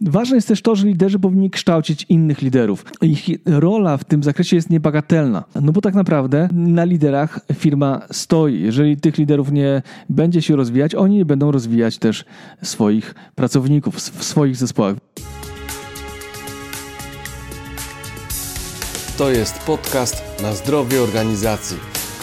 Ważne jest też to, że liderzy powinni kształcić innych liderów. Ich rola w tym zakresie jest niebagatelna, no bo tak naprawdę na liderach firma stoi. Jeżeli tych liderów nie będzie się rozwijać, oni nie będą rozwijać też swoich pracowników w swoich zespołach. To jest podcast na zdrowie organizacji,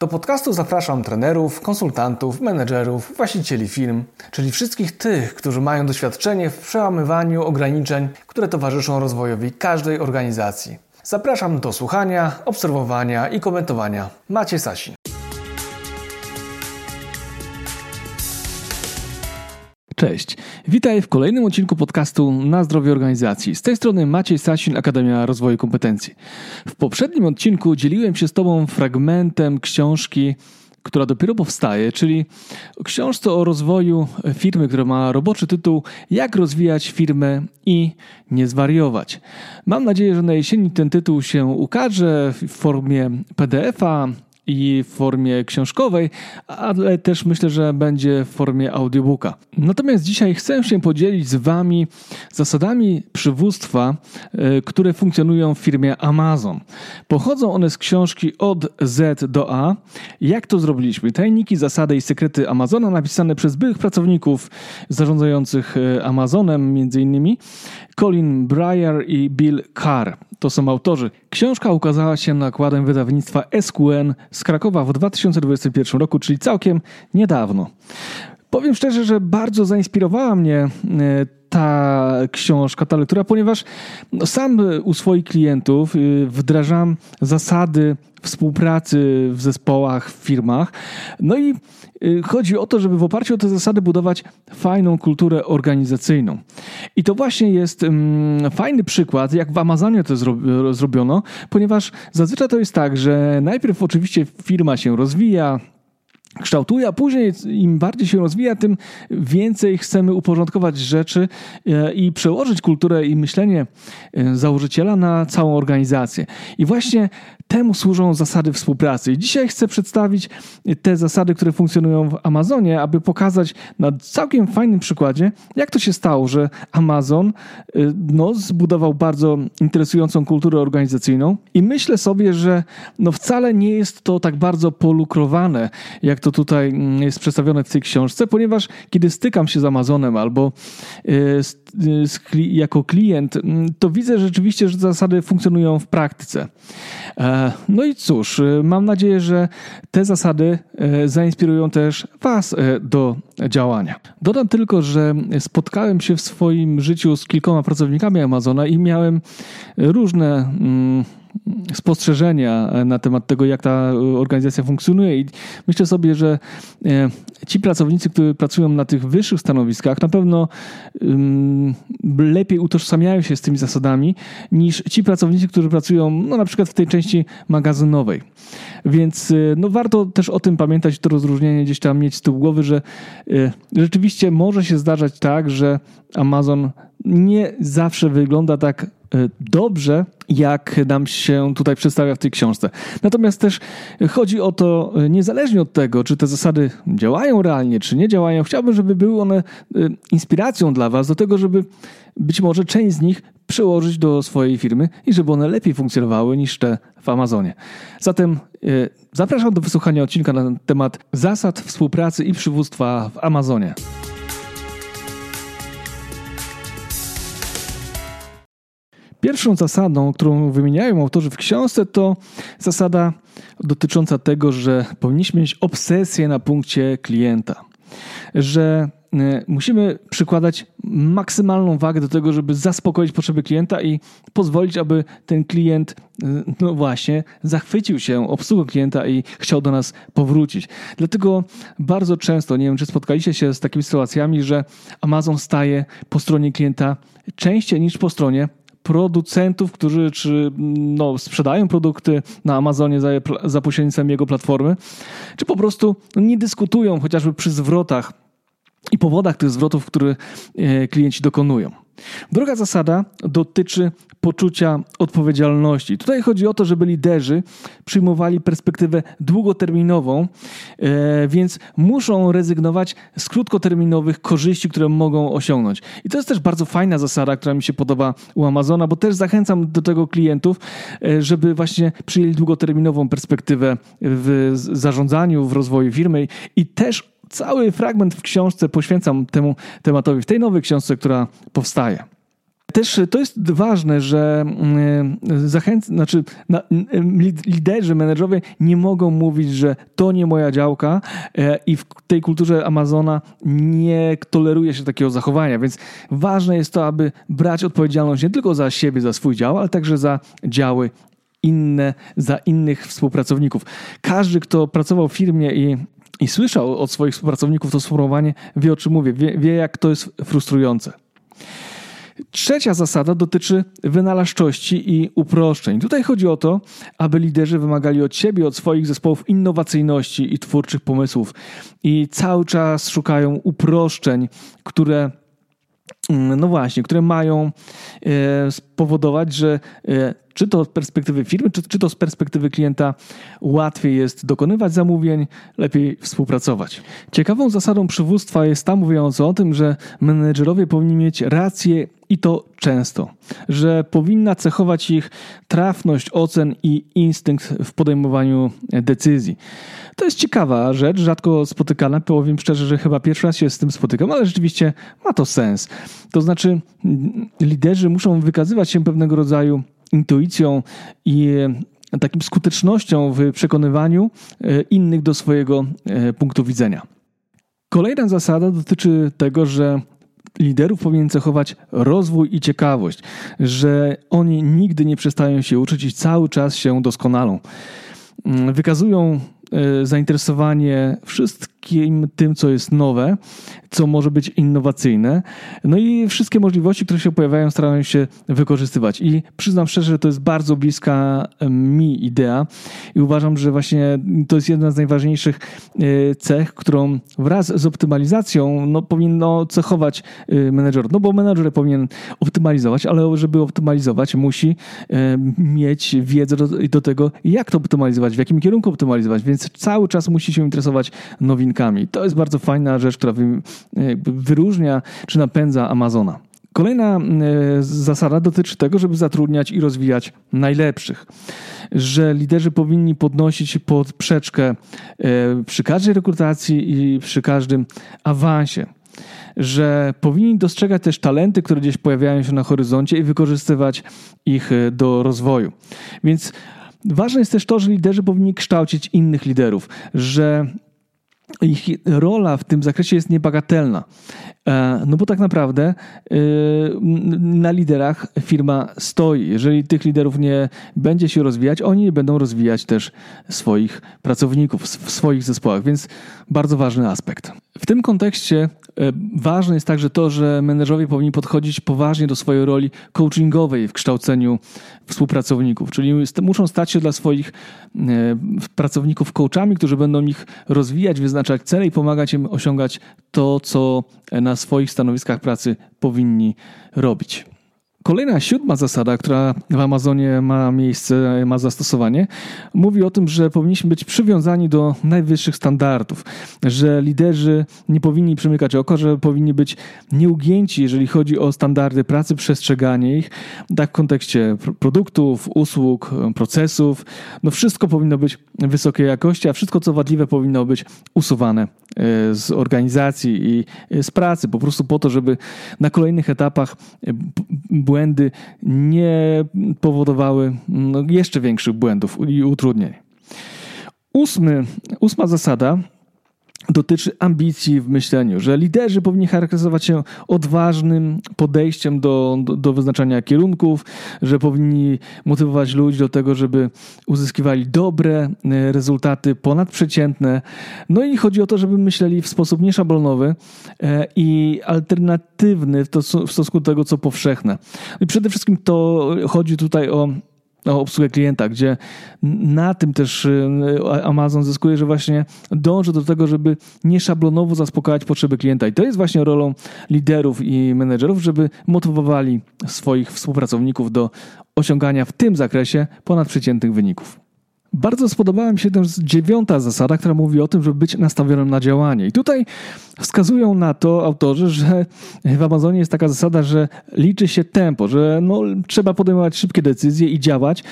Do podcastu zapraszam trenerów, konsultantów, menedżerów, właścicieli firm, czyli wszystkich tych, którzy mają doświadczenie w przełamywaniu ograniczeń, które towarzyszą rozwojowi każdej organizacji. Zapraszam do słuchania, obserwowania i komentowania. Macie Sasin. Cześć. Witaj w kolejnym odcinku podcastu Na zdrowie organizacji. Z tej strony Maciej Sasin, Akademia Rozwoju Kompetencji. W poprzednim odcinku dzieliłem się z Tobą fragmentem książki która dopiero powstaje, czyli książce o rozwoju firmy, która ma roboczy tytuł Jak rozwijać firmę i nie zwariować. Mam nadzieję, że na jesieni ten tytuł się ukaże w formie PDF-a, i w formie książkowej, ale też myślę, że będzie w formie audiobooka. Natomiast dzisiaj chcę się podzielić z Wami zasadami przywództwa, e, które funkcjonują w firmie Amazon. Pochodzą one z książki Od Z do A. Jak to zrobiliśmy? Tajniki, zasady i sekrety Amazona napisane przez byłych pracowników zarządzających e, Amazonem, między innymi Colin Breyer i Bill Carr. To są autorzy. Książka ukazała się nakładem wydawnictwa SQN z Krakowa w 2021 roku, czyli całkiem niedawno. Powiem szczerze, że bardzo zainspirowała mnie e, ta książka, ta lektura, ponieważ no, sam u swoich klientów y, wdrażam zasady współpracy w zespołach, w firmach. No i chodzi o to, żeby w oparciu o te zasady budować fajną kulturę organizacyjną. I to właśnie jest mm, fajny przykład, jak w Amazonie to zrobiono, ponieważ zazwyczaj to jest tak, że najpierw oczywiście firma się rozwija, kształtuje, a później im bardziej się rozwija, tym więcej chcemy uporządkować rzeczy e, i przełożyć kulturę i myślenie e, założyciela na całą organizację. I właśnie temu służą zasady współpracy. I dzisiaj chcę przedstawić te zasady, które funkcjonują w Amazonie, aby pokazać na całkiem fajnym przykładzie, jak to się stało, że Amazon e, no, zbudował bardzo interesującą kulturę organizacyjną i myślę sobie, że no, wcale nie jest to tak bardzo polukrowane, jak to tutaj mm, jest przedstawione w tej książce, ponieważ kiedy stykam się z Amazonem albo e, jako klient, mm, to widzę rzeczywiście, że zasady funkcjonują w praktyce. E, no i cóż, e, mam nadzieję, że te zasady zainspirują też Was do działania. Dodam tylko, że spotkałem się w swoim życiu z kilkoma pracownikami Amazona i miałem różne mm, spostrzeżenia na temat tego, jak ta organizacja funkcjonuje. I myślę sobie, że e, ci pracownicy, którzy pracują na tych wyższych stanowiskach, na pewno lepiej utożsamiają się z tymi zasadami niż ci pracownicy, którzy pracują no, na przykład w tej części magazynowej. Więc e, no, warto też o tym pamiętać, to rozróżnienie gdzieś tam mieć z tyłu głowy, że e, rzeczywiście może się zdarzać tak, że Amazon nie zawsze wygląda tak dobrze, jak nam się tutaj przedstawia w tej książce. Natomiast też chodzi o to, niezależnie od tego, czy te zasady działają realnie, czy nie działają, chciałbym, żeby były one y, inspiracją dla Was do tego, żeby być może część z nich przełożyć do swojej firmy i żeby one lepiej funkcjonowały niż te w Amazonie. Zatem y, zapraszam do wysłuchania odcinka na temat zasad współpracy i przywództwa w Amazonie. Pierwszą zasadą, którą wymieniają autorzy w książce, to zasada dotycząca tego, że powinniśmy mieć obsesję na punkcie klienta. Że e, musimy przykładać maksymalną wagę do tego, żeby zaspokoić potrzeby klienta i pozwolić, aby ten klient, e, no właśnie, zachwycił się obsługą klienta i chciał do nas powrócić. Dlatego bardzo często, nie wiem, czy spotkaliście się z takimi sytuacjami, że Amazon staje po stronie klienta częściej niż po stronie producentów, którzy czy, no, sprzedają produkty na Amazonie za, za pośrednictwem jego platformy, czy po prostu nie dyskutują chociażby przy zwrotach i powodach tych zwrotów, które e, klienci dokonują. Druga zasada dotyczy poczucia odpowiedzialności. Tutaj chodzi o to, żeby liderzy przyjmowali perspektywę długoterminową, e, więc muszą rezygnować z krótkoterminowych korzyści, które mogą osiągnąć. I to jest też bardzo fajna zasada, która mi się podoba u Amazona, bo też zachęcam do tego klientów, e, żeby właśnie przyjęli długoterminową perspektywę w zarządzaniu, w rozwoju firmy i też cały fragment w książce poświęcam temu tematowi, w tej nowej książce, która powstaje. Też to jest ważne, że mm, zachęc, znaczy liderzy, menedżerowie nie mogą mówić, że to nie moja działka e, i w tej kulturze Amazona nie toleruje się takiego zachowania, więc ważne jest to, aby brać odpowiedzialność nie tylko za siebie, za swój dział, ale także za działy inne, za innych współpracowników. Każdy, kto pracował w firmie i i słyszał od swoich współpracowników to sformułowanie, wie o czym mówię, wie, wie jak to jest frustrujące. Trzecia zasada dotyczy wynalazczości i uproszczeń. Tutaj chodzi o to, aby liderzy wymagali od siebie, od swoich zespołów innowacyjności i twórczych pomysłów i cały czas szukają uproszczeń, które mm, no właśnie, które mają e, spowodować, że e, czy to z perspektywy firmy, czy, czy to z perspektywy klienta łatwiej jest dokonywać zamówień, lepiej współpracować. Ciekawą zasadą przywództwa jest ta mówiąca o tym, że menedżerowie powinni mieć rację i to często, że powinna cechować ich trafność ocen i instynkt w podejmowaniu decyzji. To jest ciekawa rzecz, rzadko spotykana. Powiem szczerze, że chyba pierwszy raz się z tym spotykam, ale rzeczywiście ma to sens. To znaczy, liderzy muszą wykazywać się pewnego rodzaju intuicją i e, takim skutecznością w przekonywaniu e, innych do swojego e, punktu widzenia. Kolejna zasada dotyczy tego, że liderów powinien cechować rozwój i ciekawość, że oni nigdy nie przestają się uczyć i cały czas się doskonalą. Mm, wykazują zainteresowanie wszystkim tym, co jest nowe, co może być innowacyjne. No i wszystkie możliwości, które się pojawiają, starają się wykorzystywać. I przyznam szczerze, że to jest bardzo bliska mi idea i uważam, że właśnie to jest jedna z najważniejszych e, cech, którą wraz z optymalizacją no, powinno cechować e, menedżer. No bo menedżer powinien optymalizować, ale żeby optymalizować, musi e, mieć wiedzę do, do tego, jak to optymalizować, w jakim kierunku optymalizować, więc cały czas musi się interesować To jest bardzo fajna rzecz, która wyróżnia czy napędza Amazona. Kolejna e, zasada dotyczy tego, żeby zatrudniać i rozwijać najlepszych. Że liderzy powinni podnosić pod przeczkę e, przy każdej rekrutacji i przy każdym awansie. Że powinni dostrzegać też talenty, które gdzieś pojawiają się na horyzoncie i wykorzystywać ich e, do rozwoju. Więc ważne jest też to, że liderzy powinni kształcić innych liderów, że ich rola w tym zakresie jest niebagatelna. E, no bo tak naprawdę e, na liderach firma stoi. Jeżeli tych liderów nie będzie się rozwijać, oni nie będą rozwijać też swoich pracowników w swoich zespołach, więc bardzo ważny aspekt. W tym kontekście e, ważne jest także to, że menedżerowie powinni podchodzić poważnie do swojej roli coachingowej w kształceniu współpracowników, czyli muszą stać się dla swoich pracowników coachami, którzy będą ich rozwijać, wyznaczać cele i pomagać im osiągać to, co na swoich stanowiskach pracy powinni robić. Kolejna, siódma zasada, która w Amazonie ma miejsce, ma zastosowanie, mówi o tym, że powinniśmy być przywiązani do najwyższych standardów, że liderzy nie powinni przymykać oko, że powinni być nieugięci, jeżeli chodzi o standardy pracy, przestrzeganie ich, tak w kontekście produktów, usług, procesów. No wszystko powinno być wysokiej jakości, a wszystko, co wadliwe, powinno być usuwane e, z organizacji i e, z pracy, po prostu po to, żeby na kolejnych etapach e, błędy nie powodowały no, jeszcze większych błędów i utrudnień. Ósmy, ósma zasada dotyczy ambicji w myśleniu, że liderzy powinni charakteryzować się odważnym podejściem do, do, do, wyznaczania kierunków, że powinni motywować ludzi do tego, żeby uzyskiwali dobre e, rezultaty, ponadprzeciętne. No i chodzi o to, żeby myśleli w sposób nieszablonowy e, i alternatywny w, to, w stosunku do tego, co powszechne. I przede wszystkim to chodzi tutaj o obsługę klienta, gdzie na tym też y, Amazon zyskuje, że właśnie dąży do tego, żeby nieszablonowo zaspokajać potrzeby klienta. I to jest właśnie rolą liderów i menedżerów, żeby motywowali swoich współpracowników do osiągania w tym zakresie ponadprzeciętnych wyników. Bardzo spodobała mi się też dziewiąta zasada, która mówi o tym, żeby być nastawionym na działanie. I tutaj wskazują na to autorzy, że w Amazonie jest taka zasada, że liczy się tempo, że no, trzeba podejmować szybkie decyzje i działać.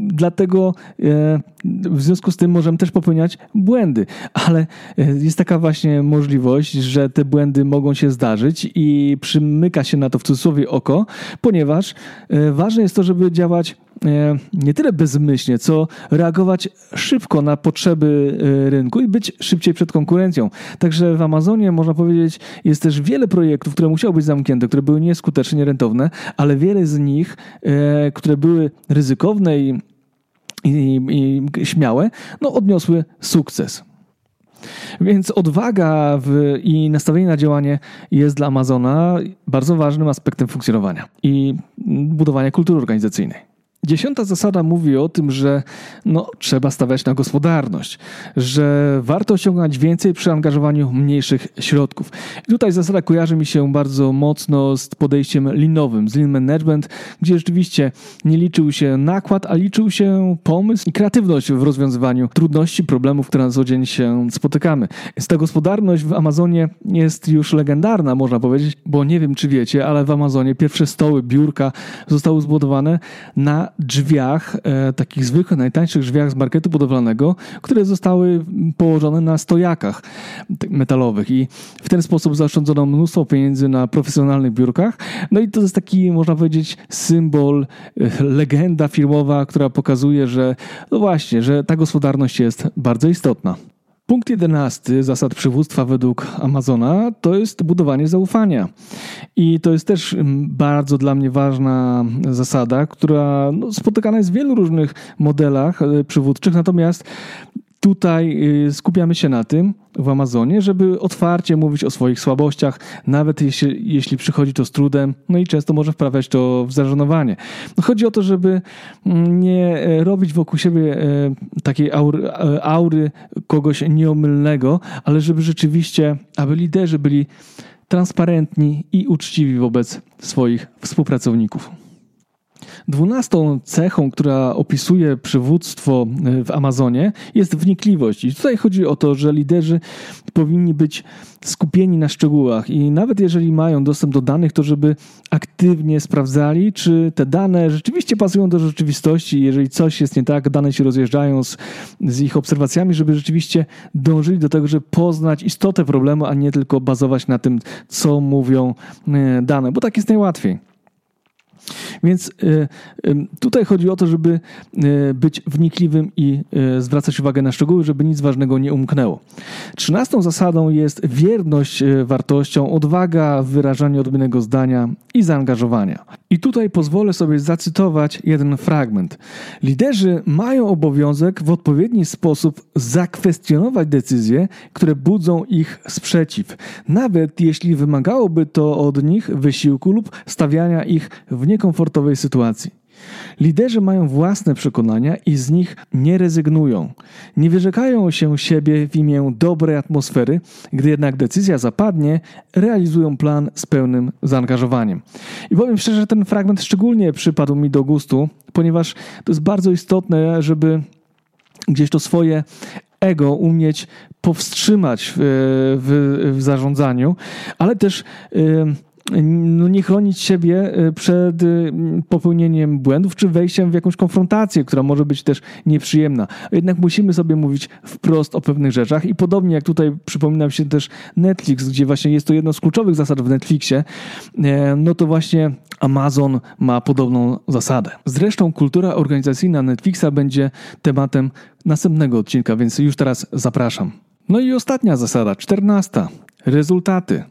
Dlatego e, w związku z tym możemy też popełniać błędy, ale e, jest taka właśnie możliwość, że te błędy mogą się zdarzyć i przymyka się na to w cudzysłowie oko, ponieważ e, ważne jest to, żeby działać nie tyle bezmyślnie, co reagować szybko na potrzeby e, rynku i być szybciej przed konkurencją. Także w Amazonie można powiedzieć, jest też wiele projektów, które musiały być zamknięte, które były nieskuteczne, nierentowne, ale wiele z nich, e, które były ryzykowne i, i, i śmiałe, no odniosły sukces. Więc odwaga w, i nastawienie na działanie jest dla Amazona bardzo ważnym aspektem funkcjonowania i budowania kultury organizacyjnej. Dziesiąta zasada mówi o tym, że no, trzeba stawiać na gospodarność, że warto osiągać więcej przy angażowaniu mniejszych środków. I tutaj zasada kojarzy mi się bardzo mocno z podejściem linowym, z lean management, gdzie rzeczywiście nie liczył się nakład, a liczył się pomysł i kreatywność w rozwiązywaniu trudności, problemów, które na co dzień się spotykamy. Więc ta gospodarność w Amazonie jest już legendarna, można powiedzieć, bo nie wiem, czy wiecie, ale w Amazonie pierwsze stoły, biurka zostały zbudowane na drzwiach, e, takich zwykłych, najtańszych drzwiach z marketu budowlanego, które zostały położone na stojakach metalowych i w ten sposób zaoszczędzono mnóstwo pieniędzy na profesjonalnych biurkach. No i to jest taki, można powiedzieć, symbol, e, legenda firmowa, która pokazuje, że no właśnie, że ta gospodarność jest bardzo istotna. Punkt jedenasty zasad przywództwa według Amazona to jest budowanie zaufania. I to jest też mm, bardzo dla mnie ważna zasada, która no, spotykana jest w wielu różnych modelach e, przywódczych, natomiast Tutaj y, skupiamy się na tym w Amazonie, żeby otwarcie mówić o swoich słabościach, nawet jeśli, jeśli przychodzi to z trudem, no i często może wprawiać to w zażenowanie. No chodzi o to, żeby mm, nie e, robić wokół siebie e, takiej aury, e, aury kogoś nieomylnego, ale żeby rzeczywiście, aby liderzy byli transparentni i uczciwi wobec swoich współpracowników. Dwunastą cechą, która opisuje przywództwo e, w Amazonie, jest wnikliwość. I tutaj chodzi o to, że liderzy powinni być skupieni na szczegółach i nawet jeżeli mają dostęp do danych, to żeby aktywnie sprawdzali, czy te dane rzeczywiście pasują do rzeczywistości. Jeżeli coś jest nie tak, dane się rozjeżdżają z, z ich obserwacjami, żeby rzeczywiście dążyli do tego, żeby poznać istotę problemu, a nie tylko bazować na tym, co mówią e, dane, bo tak jest najłatwiej. Więc e, tutaj chodzi o to, żeby e, być wnikliwym i e, zwracać uwagę na szczegóły, żeby nic ważnego nie umknęło. Trzynastą zasadą jest wierność wartościom, odwaga w wyrażaniu odmiennego zdania i zaangażowania. I tutaj pozwolę sobie zacytować jeden fragment. Liderzy mają obowiązek w odpowiedni sposób zakwestionować decyzje, które budzą ich sprzeciw, nawet jeśli wymagałoby to od nich wysiłku lub stawiania ich w niekomfortowej sytuacji. Liderzy mają własne przekonania i z nich nie rezygnują. Nie wyrzekają się siebie w imię dobrej atmosfery, gdy jednak decyzja zapadnie, realizują plan z pełnym zaangażowaniem. I powiem szczerze, że ten fragment szczególnie przypadł mi do gustu, ponieważ to jest bardzo istotne, żeby gdzieś to swoje ego umieć powstrzymać w, w, w zarządzaniu, ale też. Yy, no nie chronić siebie e, przed e, popełnieniem błędów czy wejściem w jakąś konfrontację, która może być też nieprzyjemna. Jednak musimy sobie mówić wprost o pewnych rzeczach i podobnie jak tutaj przypominam się też Netflix, gdzie właśnie jest to jedno z kluczowych zasad w Netflixie, e, no to właśnie Amazon ma podobną zasadę. Zresztą kultura organizacyjna Netflixa będzie tematem następnego odcinka, więc już teraz zapraszam. No i ostatnia zasada, czternasta. Rezultaty.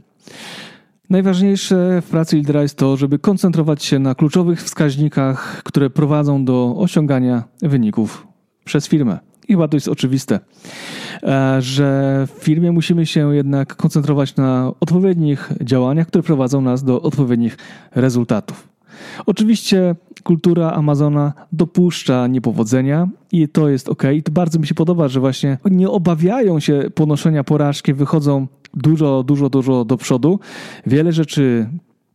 Najważniejsze w pracy lidera jest to, żeby koncentrować się na kluczowych wskaźnikach, które prowadzą do osiągania wyników przez firmę. I chyba to jest oczywiste, e, że w firmie musimy się jednak koncentrować na odpowiednich działaniach, które prowadzą nas do odpowiednich rezultatów. Oczywiście kultura Amazona dopuszcza niepowodzenia i to jest ok. I to bardzo mi się podoba, że właśnie nie obawiają się ponoszenia porażki, wychodzą dużo, dużo, dużo do przodu. Wiele rzeczy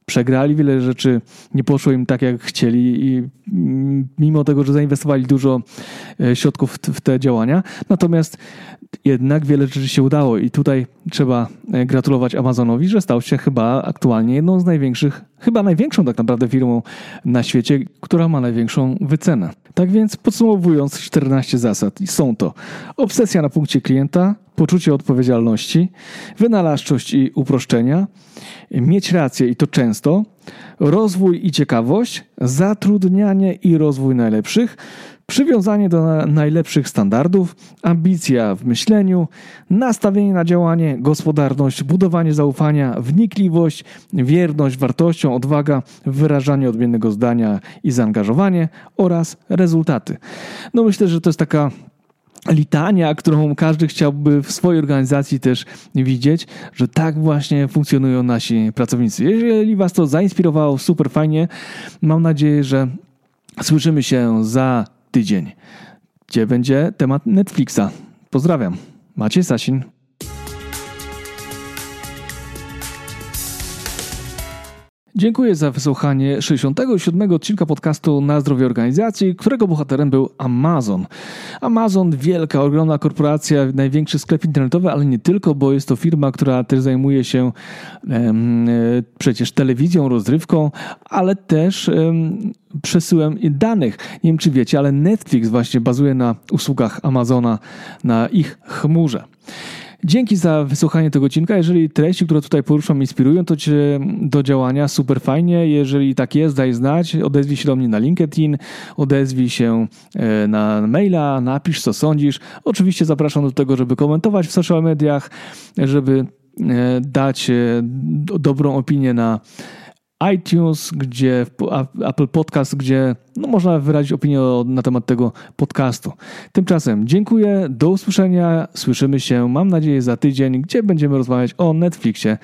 przegrali, wiele rzeczy nie poszło im tak, jak chcieli i mm, mimo tego, że zainwestowali dużo e, środków w te działania, natomiast jednak wiele rzeczy się udało i tutaj trzeba e, gratulować Amazonowi, że stał się chyba aktualnie jedną z największych, chyba największą tak naprawdę firmą na świecie, która ma największą wycenę. Tak więc podsumowując 14 zasad, są to obsesja na punkcie klienta, poczucie odpowiedzialności, wynalazczość i uproszczenia, mieć rację i to często, rozwój i ciekawość, zatrudnianie i rozwój najlepszych, przywiązanie do najlepszych standardów, ambicja w myśleniu, nastawienie na działanie, gospodarność, budowanie zaufania, wnikliwość, wierność wartościom, odwaga, wyrażanie odmiennego zdania i zaangażowanie oraz rezultaty. No myślę, że to jest taka litania, którą każdy chciałby w swojej organizacji też widzieć, że tak właśnie funkcjonują nasi pracownicy. Jeżeli Was to zainspirowało, super fajnie. Mam nadzieję, że słyszymy się za tydzień, gdzie będzie temat Netflixa. Pozdrawiam. Maciej Sasin. Dziękuję za wysłuchanie 67 odcinka podcastu Na zdrowie organizacji, którego bohaterem był Amazon. Amazon, wielka, ogromna korporacja, największy sklep internetowy, ale nie tylko, bo jest to firma, która też zajmuje się um, przecież telewizją, rozrywką, ale też um, przesyłem danych. Nie wiem, czy wiecie, ale Netflix właśnie bazuje na usługach Amazona, na ich chmurze. Dzięki za wysłuchanie tego odcinka. Jeżeli treści, które tutaj poruszam, inspirują to Cię do działania, super fajnie. Jeżeli tak jest, daj znać. Odezwij się do mnie na LinkedIn, odezwij się e, na maila, napisz co sądzisz. Oczywiście zapraszam do tego, żeby komentować w social mediach, żeby e, dać e, dobrą opinię na iTunes, gdzie Apple Podcast, gdzie no, można wyrazić opinię na temat tego podcastu. Tymczasem dziękuję, do usłyszenia, słyszymy się, mam nadzieję, za tydzień, gdzie będziemy rozmawiać o Netflixie.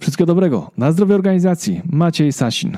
Wszystkiego dobrego, na zdrowie organizacji. Maciej Sasin.